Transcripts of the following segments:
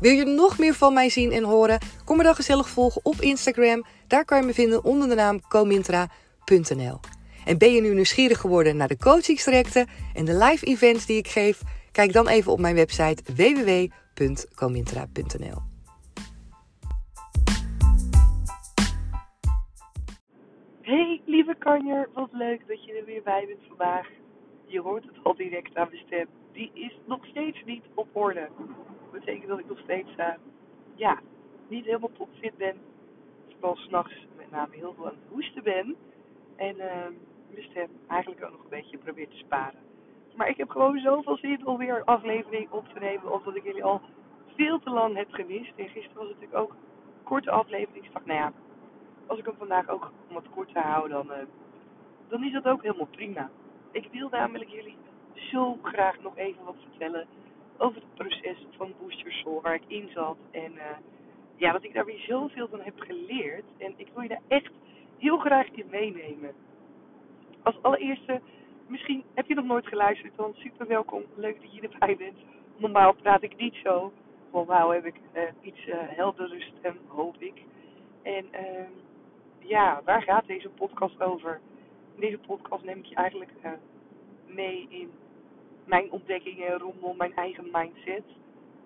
Wil je nog meer van mij zien en horen? Kom me dan gezellig volgen op Instagram. Daar kan je me vinden onder de naam comintra.nl. En ben je nu nieuwsgierig geworden naar de coachingstrajecten en de live events die ik geef? Kijk dan even op mijn website www.comintra.nl. Hey, lieve kanjer, wat leuk dat je er weer bij bent vandaag. Je hoort het al direct aan mijn stem. Die is nog steeds niet op orde. Dat betekent dat ik nog steeds, uh, ja, niet helemaal topfit ben. Vooral s'nachts met name heel veel aan het hoesten ben. En uh, mijn stem eigenlijk ook nog een beetje probeer te sparen. Maar ik heb gewoon zoveel zin om weer een aflevering op te nemen. Omdat ik jullie al veel te lang heb gemist. En gisteren was het natuurlijk ook een korte aflevering. Ik dacht, nou ja, als ik hem vandaag ook om wat kort te houden, dan, uh, dan is dat ook helemaal prima. Ik wil namelijk jullie zo graag nog even wat vertellen over het proces van Booster Soul waar ik in zat. En uh, ja, dat ik daar weer zoveel van heb geleerd. En ik wil je daar echt heel graag in meenemen. Als allereerste, misschien heb je nog nooit geluisterd, dan super welkom. Leuk dat je erbij bent. Normaal praat ik niet zo. Normaal heb ik uh, iets uh, heldere stem, hoop ik. En uh, ja, waar gaat deze podcast over? In deze podcast neem ik je eigenlijk mee in mijn ontdekkingen rondom mijn eigen mindset.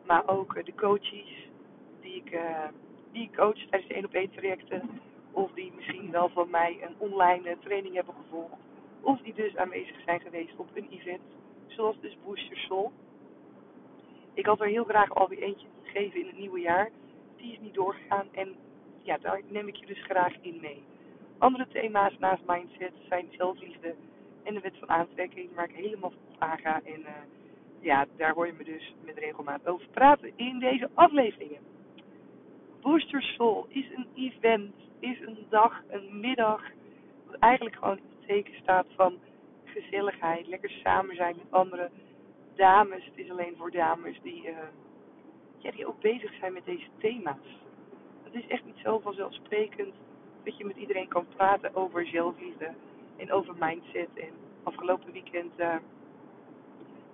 Maar ook uh, de coaches die ik, uh, die ik coach tijdens de 1 op 1 trajecten. Of die misschien wel van mij een online training hebben gevolgd. Of die dus aanwezig zijn geweest op een event. Zoals dus Booster Soul. Ik had er heel graag alweer eentje gegeven in het nieuwe jaar. Die is niet doorgegaan en ja, daar neem ik je dus graag in mee. Andere thema's naast mindset zijn zelfliefde en de wet van aantrekking, waar ik helemaal op aanga. En uh, ja, daar hoor je me dus met regelmaat over praten in deze afleveringen. Booster Soul is een event, is een dag, een middag, wat eigenlijk gewoon in het teken staat van gezelligheid, lekker samen zijn met andere dames. Het is alleen voor dames die, uh, ja, die ook bezig zijn met deze thema's het is echt niet zo vanzelfsprekend dat je met iedereen kan praten over zelfliefde en over mindset. En afgelopen weekend uh,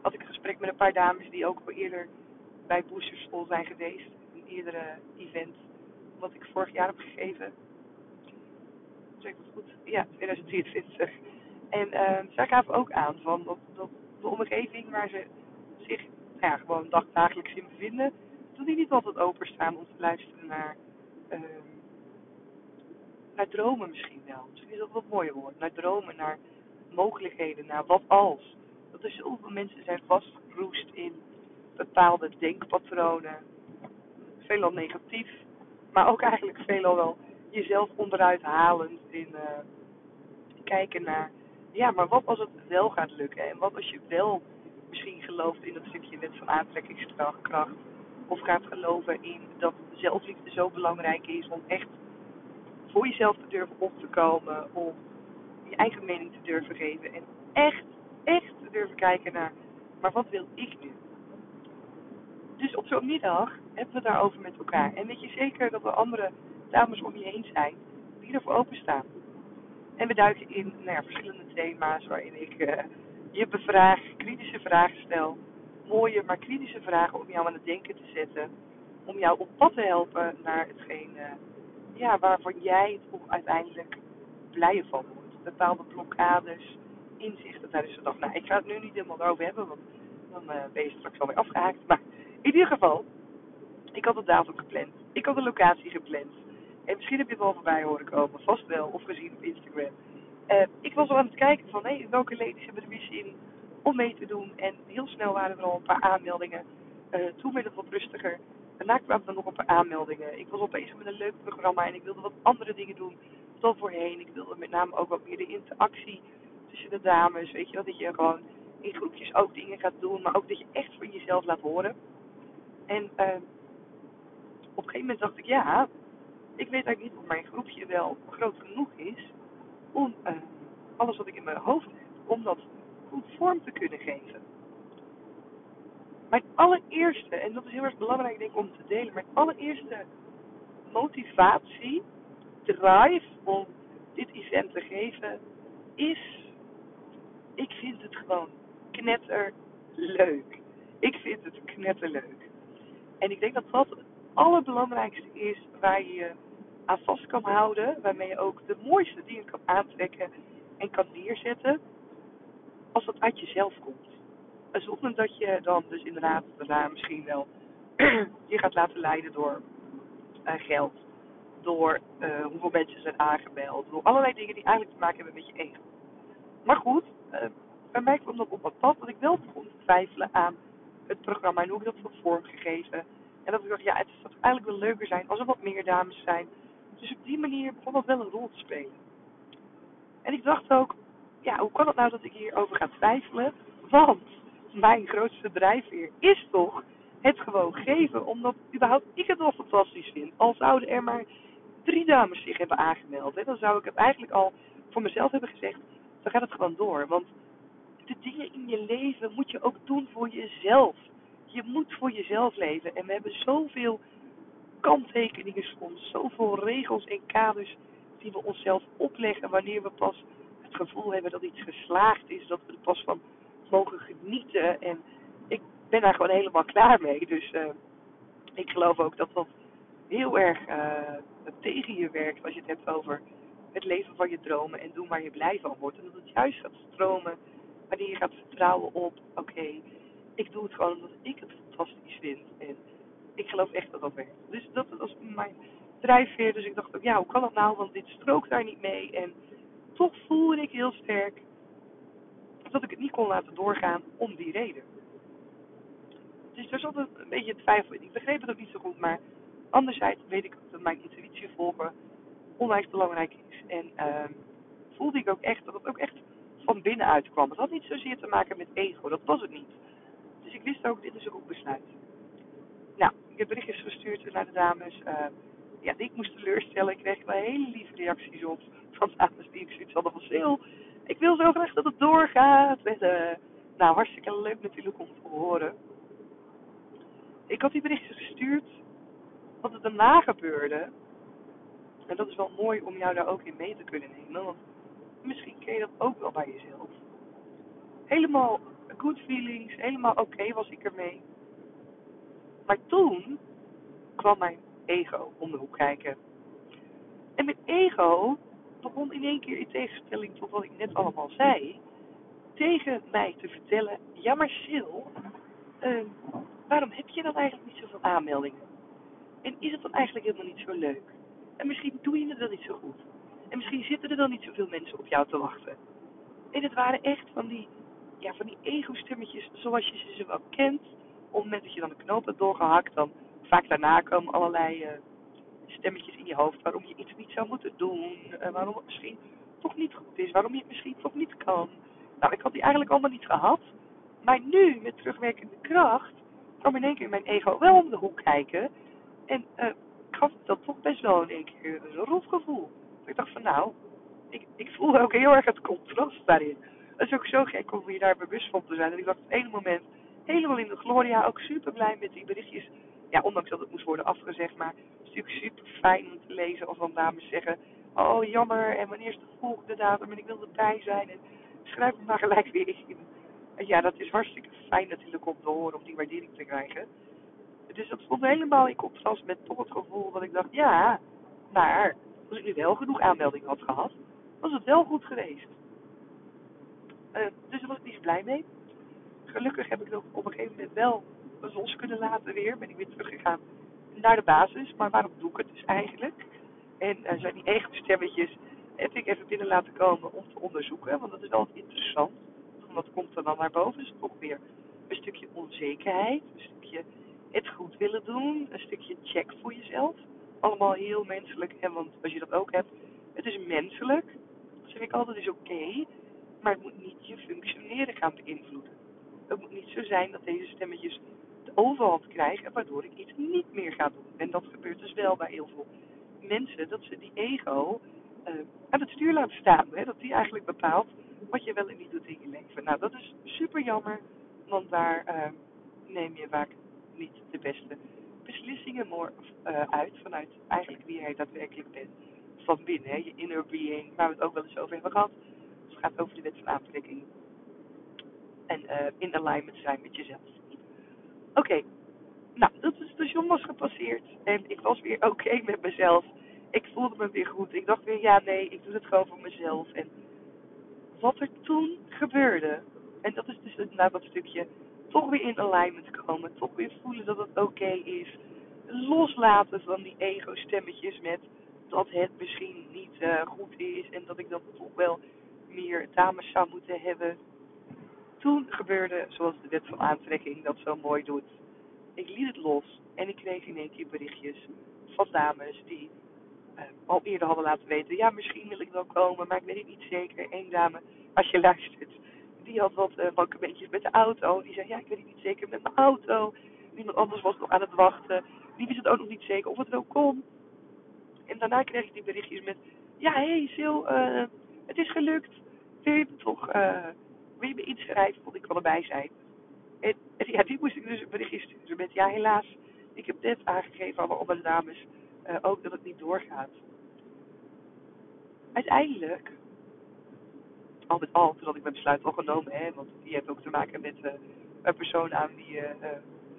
had ik een gesprek met een paar dames die ook al eerder bij Booster School zijn geweest. Een eerdere event wat ik vorig jaar heb gegeven. Zeg ik dat goed? Ja, 2023. En uh, zij gaven ook aan van dat, de omgeving waar ze zich nou ja, gewoon dag, dagelijks in bevinden, dat die niet altijd openstaan om te luisteren naar uh, naar dromen misschien wel. Misschien is dat wat mooier woord. Naar dromen, naar mogelijkheden, naar wat als. Dat er zoveel mensen zijn vastgeroest in bepaalde denkpatronen. Veelal negatief, maar ook eigenlijk veelal wel jezelf onderuit halend in uh, kijken naar, ja, maar wat als het wel gaat lukken? En wat als je wel misschien gelooft in dat stukje wet van aantrekkingskracht of gaat geloven in dat zelfliefde zo belangrijk is om echt voor jezelf te durven op te komen, om je eigen mening te durven geven en echt, echt te durven kijken naar, maar wat wil ik nu? Dus op zo'n middag hebben we daarover met elkaar. En weet je zeker dat er andere dames om je heen zijn die ervoor openstaan. En we duiken in nou ja, verschillende thema's waarin ik uh, je bevraag, kritische vragen stel. Mooie, maar kritische vragen om jou aan het denken te zetten om jou op pad te helpen naar hetgeen uh, ja, waarvan jij toch uiteindelijk blijer van wordt. Bepaalde blokkades, inzichten tijdens de dag. Nou, ik ga het nu niet helemaal over hebben, want dan uh, ben je straks alweer afgehaakt. Maar in ieder geval, ik had het datum gepland. Ik had de locatie gepland. En misschien heb je het wel voorbij horen komen, vast wel, of gezien op Instagram. Uh, ik was al aan het kijken van hey, welke ladies hebben er weer zin om mee te doen. En heel snel waren er al een paar aanmeldingen. Uh, toen werd het wat rustiger. Daarna kwamen er nog een paar aanmeldingen. Ik was bezig met een leuk programma en ik wilde wat andere dingen doen dan voorheen. Ik wilde met name ook wat meer de interactie tussen de dames. Weet je wel, dat je gewoon in groepjes ook dingen gaat doen, maar ook dat je echt voor jezelf laat horen. En uh, op een gegeven moment dacht ik, ja, ik weet eigenlijk niet of mijn groepje wel groot genoeg is om uh, alles wat ik in mijn hoofd heb, om dat goed vorm te kunnen geven. Mijn allereerste, en dat is heel erg belangrijk denk ik om te delen, mijn allereerste motivatie, drive om dit event te geven, is, ik vind het gewoon knetter leuk. Ik vind het knetterleuk. En ik denk dat dat het allerbelangrijkste is waar je je aan vast kan houden. Waarmee je ook de mooiste dingen kan aantrekken en kan neerzetten. Als dat uit jezelf komt. Zonder dat je dan dus inderdaad daarna misschien wel je gaat laten leiden door uh, geld. Door uh, hoeveel mensen zijn aangemeld. Door allerlei dingen die eigenlijk te maken hebben met je ego. Maar goed, uh, bij mij kwam dat op het pad dat ik wel begon te twijfelen aan het programma en hoe ik dat had vormgegeven. En dat ik dacht, ja, het zou eigenlijk wel leuker zijn als er wat meer dames zijn. Dus op die manier begon dat wel een rol te spelen. En ik dacht ook, ja, hoe kan het nou dat ik hierover ga twijfelen? Want mijn grootste drijfveer is toch het gewoon geven. Omdat überhaupt ik het wel fantastisch vind. Al zouden er maar drie dames zich hebben aangemeld. Hè, dan zou ik het eigenlijk al voor mezelf hebben gezegd. Dan gaat het gewoon door. Want de dingen in je leven moet je ook doen voor jezelf. Je moet voor jezelf leven. En we hebben zoveel kanttekeningen soms, zoveel regels en kaders die we onszelf opleggen wanneer we pas het gevoel hebben dat iets geslaagd is, dat we er pas van mogen genieten. En ik ben daar gewoon helemaal klaar mee. Dus uh, ik geloof ook dat dat heel erg uh, tegen je werkt als je het hebt over het leven van je dromen en doen waar je blij van wordt. En dat het juist gaat stromen wanneer je gaat vertrouwen op, oké, ik doe het gewoon omdat ik het fantastisch vind. En ik geloof echt dat dat werkt. Dus dat was mijn drijfveer. Dus ik dacht ook, ja, hoe kan dat nou? Want dit strookt daar niet mee. En toch voelde ik heel sterk dat ik het niet kon laten doorgaan om die reden. Dus daar zat een beetje twijfel in. Ik begreep het ook niet zo goed, maar anderzijds weet ik dat mijn intuïtie volgen onwijs belangrijk is. En uh, voelde ik ook echt dat het ook echt van binnenuit kwam. Het had niet zozeer te maken met ego, dat was het niet. Dus ik wist ook, dit is een goed besluit. Nou, ik heb berichtjes gestuurd naar de dames. Uh, ja, die ik moest teleurstellen. Ik kreeg wel hele lieve reacties op van dames die ik zoiets hadden van. Ik wil zo graag dat het doorgaat. Uh, nou, hartstikke leuk natuurlijk om te horen. Ik had die berichtjes gestuurd. Wat er daarna gebeurde. En dat is wel mooi om jou daar ook in mee te kunnen nemen. Want misschien ken je dat ook wel bij jezelf. Helemaal good feelings, helemaal oké was ik ermee. Maar toen kwam mijn ego om de hoek kijken. En mijn ego begon in één keer in tegenstelling tot wat ik net allemaal zei, tegen mij te vertellen: Ja, maar Sil, uh, waarom heb je dan eigenlijk niet zoveel aanmeldingen? En is het dan eigenlijk helemaal niet zo leuk? En misschien doe je het dan niet zo goed. En misschien zitten er dan niet zoveel mensen op jou te wachten. En het waren echt van die, ja, van die ego-stemmetjes zoals je ze wel kent. Op het moment dat je dan een knoop hebt doorgehakt, dan vaak daarna komen allerlei uh, stemmetjes in je hoofd waarom je iets niet zou moeten doen. Waarom het misschien toch niet goed is. Waarom je het misschien toch niet kan. Nou, ik had die eigenlijk allemaal niet gehad. Maar nu, met terugwerkende kracht, kwam in één keer mijn ego wel om de hoek kijken. En uh, gaf dat toch best wel in één keer een rot gevoel. Ik dacht van nou, ik, ik voel ook heel erg het contrast daarin. Het is ook zo gek om je daar bewust van te zijn. En ik dacht op het ene moment helemaal in de gloria, ook super blij met die berichtjes. Ja, ondanks dat het moest worden afgezegd, maar natuurlijk super fijn om te lezen als dan dames zeggen, oh jammer, en wanneer is de volgende datum en ik wil erbij zijn. En schrijf het maar gelijk weer in. En ja, dat is hartstikke fijn natuurlijk om te horen, om die waardering te krijgen. Dus dat stond helemaal in contrast met toch het gevoel dat ik dacht, ja, maar als ik nu wel genoeg aanmeldingen had gehad, was het wel goed geweest. Uh, dus daar was ik niet blij mee. Gelukkig heb ik nog op een gegeven moment wel los kunnen laten weer. Ben ik weer teruggegaan naar de basis. Maar waarom doe ik het dus eigenlijk? En uh, zijn die ego-stemmetjes heb ik even binnen laten komen om te onderzoeken. Want dat is wel interessant. Wat komt er dan naar boven? Dus toch weer een stukje onzekerheid. Een stukje het goed willen doen. Een stukje check voor jezelf. Allemaal heel menselijk. En want als je dat ook hebt, het is menselijk. Dat zeg ik altijd, is oké. maar het moet niet je functioneren gaan beïnvloeden. Het moet niet zo zijn dat deze stemmetjes de overhand krijgen, waardoor ik iets niet meer ga doen. En dat gebeurt dus wel bij heel veel mensen, dat ze die ego uh, aan het stuur laten staan. Hè? Dat die eigenlijk bepaalt wat je wel en niet doet in je leven. Nou, dat is super jammer, want daar uh, neem je vaak niet de beste beslissingen uh, uit vanuit eigenlijk wie jij daadwerkelijk bent van binnen. Hè? Je inner being, waar we het ook wel eens over hebben gehad. Het gaat over de wet van aantrekking. En in alignment zijn met jezelf. Oké, nou, dat station was gepasseerd en ik was weer oké met mezelf ik voelde me weer goed. Ik dacht weer, ja nee, ik doe het gewoon voor mezelf. En wat er toen gebeurde, en dat is dus na dat stukje, toch weer in alignment komen. Toch weer voelen dat het oké is. Loslaten van die ego-stemmetjes met dat het misschien niet uh, goed is. En dat ik dat toch wel meer dames zou moeten hebben. Toen gebeurde, zoals de wet van aantrekking dat zo mooi doet. Ik liet het los en ik kreeg in één keer berichtjes van dames die uh, al eerder hadden laten weten. Ja, misschien wil ik wel komen, maar ik weet het niet zeker. Eén dame, als je luistert, die had wat uh, met de auto. Die zei, ja, ik weet het niet zeker met mijn auto. Iemand anders was nog aan het wachten. Die wist het ook nog niet zeker of het wel kon. En daarna kreeg ik die berichtjes met, ja, hé hey, Sil, uh, het is gelukt. Wil je toch, wil je me inschrijven? Want ik kan erbij zijn. En, en ja, die moest ik dus een berichtje sturen met, ja, helaas, ik heb net aangegeven aan andere dames uh, ook dat het niet doorgaat. Uiteindelijk, al met al, toen had ik mijn besluit al genomen, hè, want die heeft ook te maken met uh, een persoon aan wie uh,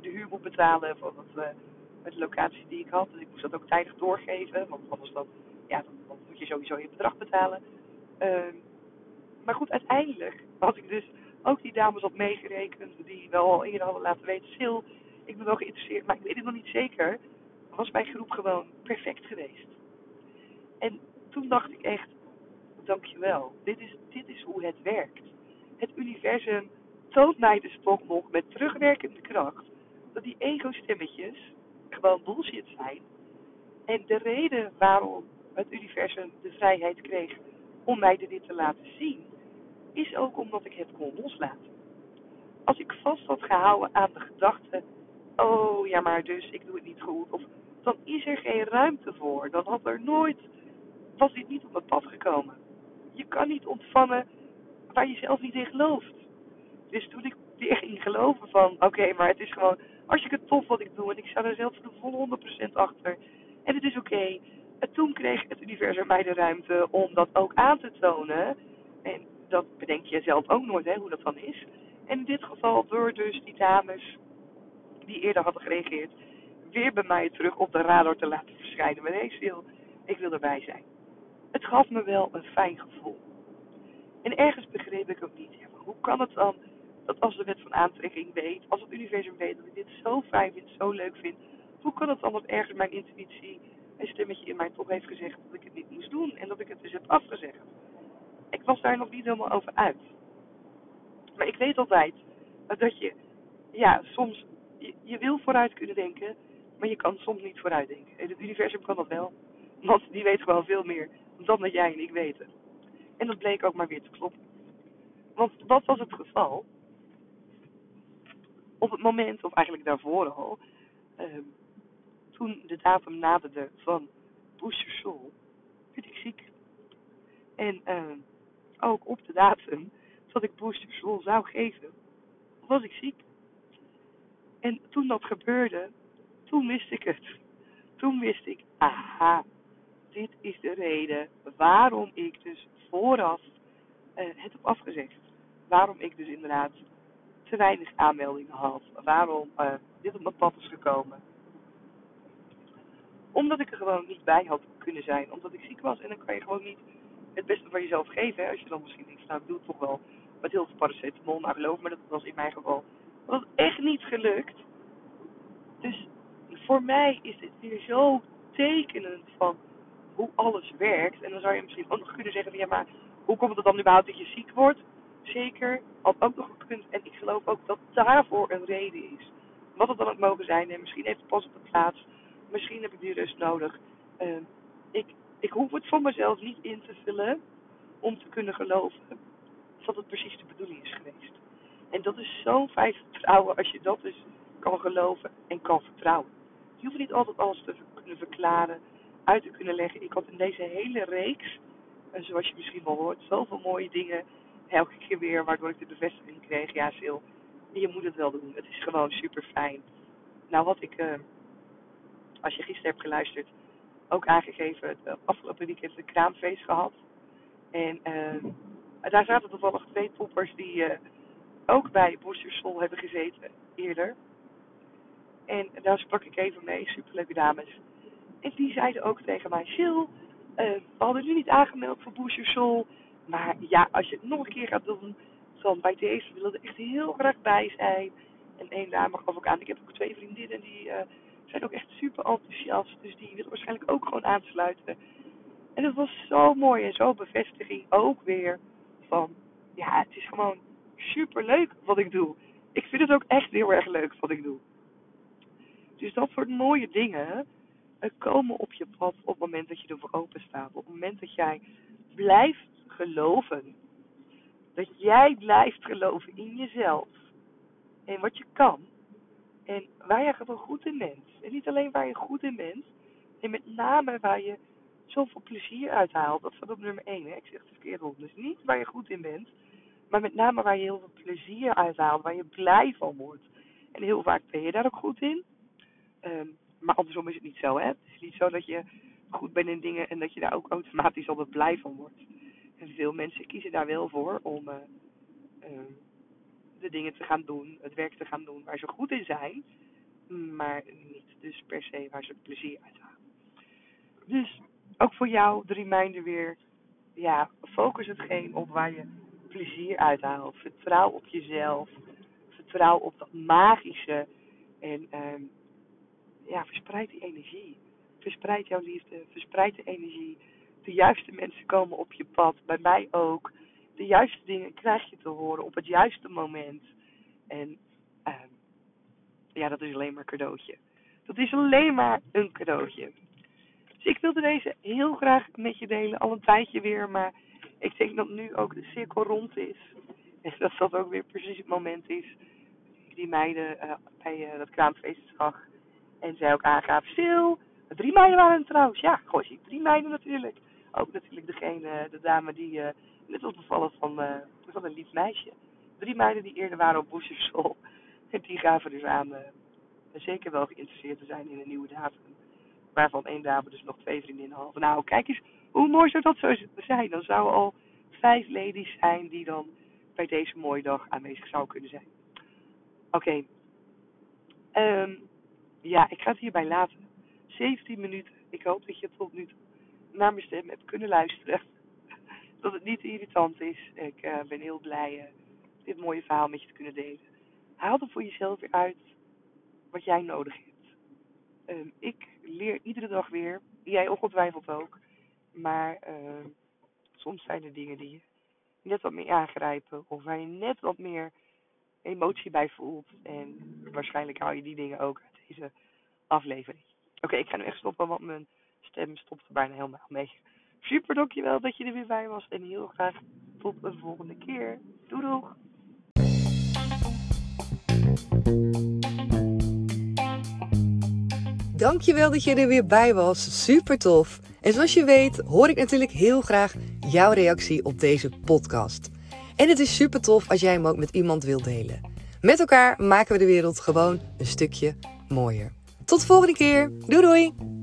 de huur moet betalen van met de locatie die ik had. Dus ik moest dat ook tijdig doorgeven, want anders dan, ja, dan, dan moet je sowieso je bedrag betalen. Ehm, maar goed, uiteindelijk had ik dus ook die dames op meegerekend die wel al eerder hadden laten weten, Sil, ik ben wel geïnteresseerd, maar ik weet het nog niet zeker was mijn groep gewoon perfect geweest. En toen dacht ik echt, dankjewel. Dit is, dit is hoe het werkt. Het universum toont mij dus toch nog met terugwerkende kracht dat die ego-stemmetjes gewoon bullshit zijn. En de reden waarom het universum de vrijheid kreeg om mij dit te laten zien, is ook omdat ik het kon loslaten. Als ik vast had gehouden aan de gedachte, oh ja maar dus ik doe het niet goed, of dan is er geen ruimte voor. Dan had er nooit, was dit niet op het pad gekomen. Je kan niet ontvangen waar je zelf niet in gelooft. Dus toen ik weer ging geloven van, oké, maar het is gewoon hartstikke tof wat ik doe en ik sta er zelf de volle 100% achter. En het is oké. En toen kreeg het universum mij de ruimte om dat ook aan te tonen. En dat bedenk je zelf ook nooit, hè, hoe dat dan is. En in dit geval door dus die dames die eerder hadden gereageerd, weer bij mij terug op de radar te laten verschijnen. Maar nee, Sil, ik wil erbij zijn. Het gaf me wel een fijn gevoel. En ergens begreep ik ook niet. Ja, hoe kan het dan dat als de wet van aantrekking weet, als het universum weet dat ik dit zo fijn vind, zo leuk vind, hoe kan het dan dat ergens mijn intuïtie, een stemmetje in mij toch heeft gezegd dat ik het niet moest doen en dat ik het dus heb afgezegd? Ik was daar nog niet helemaal over uit. Maar ik weet altijd dat je, ja, soms, je, wil vooruit kunnen denken, maar je kan soms niet vooruitdenken. En het universum kan dat wel. Want die weet gewoon veel meer dan dat jij en ik weten. En dat bleek ook maar weer te kloppen. Want wat was het geval? Op het moment, of eigenlijk daarvoor al, uh, toen de datum naderde van Booster Soul, ik ziek. En uh, ook op de datum dat ik Booster Soul zou geven, was ik ziek. En toen dat gebeurde, toen wist ik het. Toen wist ik, aha, dit is de reden waarom ik dus vooraf uh, het heb afgezegd. Waarom ik dus inderdaad te weinig aanmeldingen had. Waarom uh, dit op mijn pad is gekomen. Omdat ik er gewoon niet bij had kunnen zijn. Omdat ik ziek was. En dan kan je gewoon niet het beste van jezelf geven. Als je dan misschien denkt, nou ik doe het toch wel met heel veel paracetamol. Nou geloof me, dat was in mijn geval. Was echt niet gelukt. Dus voor mij is dit weer zo tekenend van hoe alles werkt. En dan zou je misschien ook nog kunnen zeggen: ja, maar hoe komt het dan überhaupt dat je ziek wordt? Zeker, had ook nog punt. En ik geloof ook dat daarvoor een reden is. Wat het dan ook mogen zijn. En misschien heeft het pas op de plaats. Misschien heb ik die rust nodig. Uh, ik, ik hoef het voor mezelf niet in te vullen om te kunnen geloven dat het precies de bedoeling is geweest. En dat is zo'n fijn vertrouwen als je dat dus kan geloven en kan vertrouwen. Je hoeft niet altijd alles te kunnen verklaren, uit te kunnen leggen. Ik had in deze hele reeks, en zoals je misschien wel hoort, zoveel mooie dingen. Elke keer weer, waardoor ik de bevestiging kreeg. Ja, Sil, je moet het wel doen. Het is gewoon super fijn. Nou, wat ik, uh, als je gisteren hebt geluisterd, ook aangegeven, het afgelopen weekend een kraamfeest gehad. En uh, daar zaten toevallig twee poppers die uh, ook bij Bosjerschool hebben gezeten eerder. En daar sprak ik even mee, superleuke dames. En die zeiden ook tegen mij, Sil, uh, we hadden nu niet aangemeld voor Bosjerschool. Maar ja, als je het nog een keer gaat doen, dan bij deze willen er echt heel graag bij zijn. En één dame gaf ook aan, ik heb ook twee vriendinnen die zijn ook echt super enthousiast. Dus die willen waarschijnlijk ook gewoon aansluiten. En het was zo mooi en zo bevestiging ook weer van, ja, het is gewoon super leuk wat ik doe. Ik vind het ook echt heel erg leuk wat ik doe. Dus dat soort mooie dingen eh, komen op je pad op het moment dat je ervoor open staat. Op het moment dat jij blijft geloven. Dat jij blijft geloven in jezelf. En wat je kan. En je gewoon goed in bent. En niet alleen waar je goed in bent. En met name waar je zoveel plezier uithaalt. Dat staat op nummer 1. Hè? Ik zeg het verkeerd op. Dus niet waar je goed in bent. Maar met name waar je heel veel plezier uithaalt. Waar je blij van wordt. En heel vaak ben je daar ook goed in. Um, maar andersom is het niet zo. Hè? Het is niet zo dat je goed bent in dingen. En dat je daar ook automatisch altijd blij van wordt. En veel mensen kiezen daar wel voor om uh, uh, de dingen te gaan doen. Het werk te gaan doen waar ze goed in zijn. Maar niet dus per se waar ze plezier uithalen. Dus ook voor jou de reminder weer. Ja, focus hetgeen op waar je plezier uithaalt. Vertrouw op jezelf. Vertrouw op dat magische. En um, ja, verspreid die energie. Verspreid jouw liefde. Verspreid de energie. De juiste mensen komen op je pad. Bij mij ook. De juiste dingen krijg je te horen op het juiste moment. En um, ja, dat is alleen maar een cadeautje. Dat is alleen maar een cadeautje. Dus ik wilde deze heel graag met je delen, al een tijdje weer, maar ik denk dat nu ook de cirkel rond is. En dat dat ook weer precies het moment is. Die meiden uh, bij uh, dat kraamfeest zag. En zij ook aangaf, stil. Drie meiden waren trouwens. Ja, goh, zie drie meiden natuurlijk. Ook natuurlijk degene, de dame die uh, net was bevallen van, van een lief meisje. Drie meiden die eerder waren op Boeserschool. En die gaven dus aan uh, zeker wel geïnteresseerd te zijn in een nieuwe datum waarvan één dame dus nog twee vriendinnen had. Nou, kijk eens, hoe mooi zou dat zo zijn? Dan zouden al vijf ladies zijn die dan bij deze mooie dag aanwezig zou kunnen zijn. Oké. Um, ja, ik ga het hierbij laten. 17 minuten. Ik hoop dat je tot nu toe naar mijn stem hebt kunnen luisteren. Dat het niet irritant is. Ik uh, ben heel blij uh, dit mooie verhaal met je te kunnen delen. Haal er voor jezelf weer uit wat jij nodig hebt. Um, ik leer iedere dag weer. Jij ongetwijfeld ook. Maar uh, soms zijn er dingen die je net wat meer aangrijpen. Of waar je net wat meer emotie bij voelt. En waarschijnlijk hou je die dingen ook uit deze aflevering. Oké, ik ga nu echt stoppen, want mijn stem stopt er bijna helemaal mee. Super, dankjewel dat je er weer bij was. En heel graag tot een volgende keer. Doei doeg! Dankjewel dat je er weer bij was. Super tof. En zoals je weet hoor ik natuurlijk heel graag jouw reactie op deze podcast. En het is super tof als jij hem ook met iemand wilt delen. Met elkaar maken we de wereld gewoon een stukje mooier. Tot de volgende keer. Doei doei!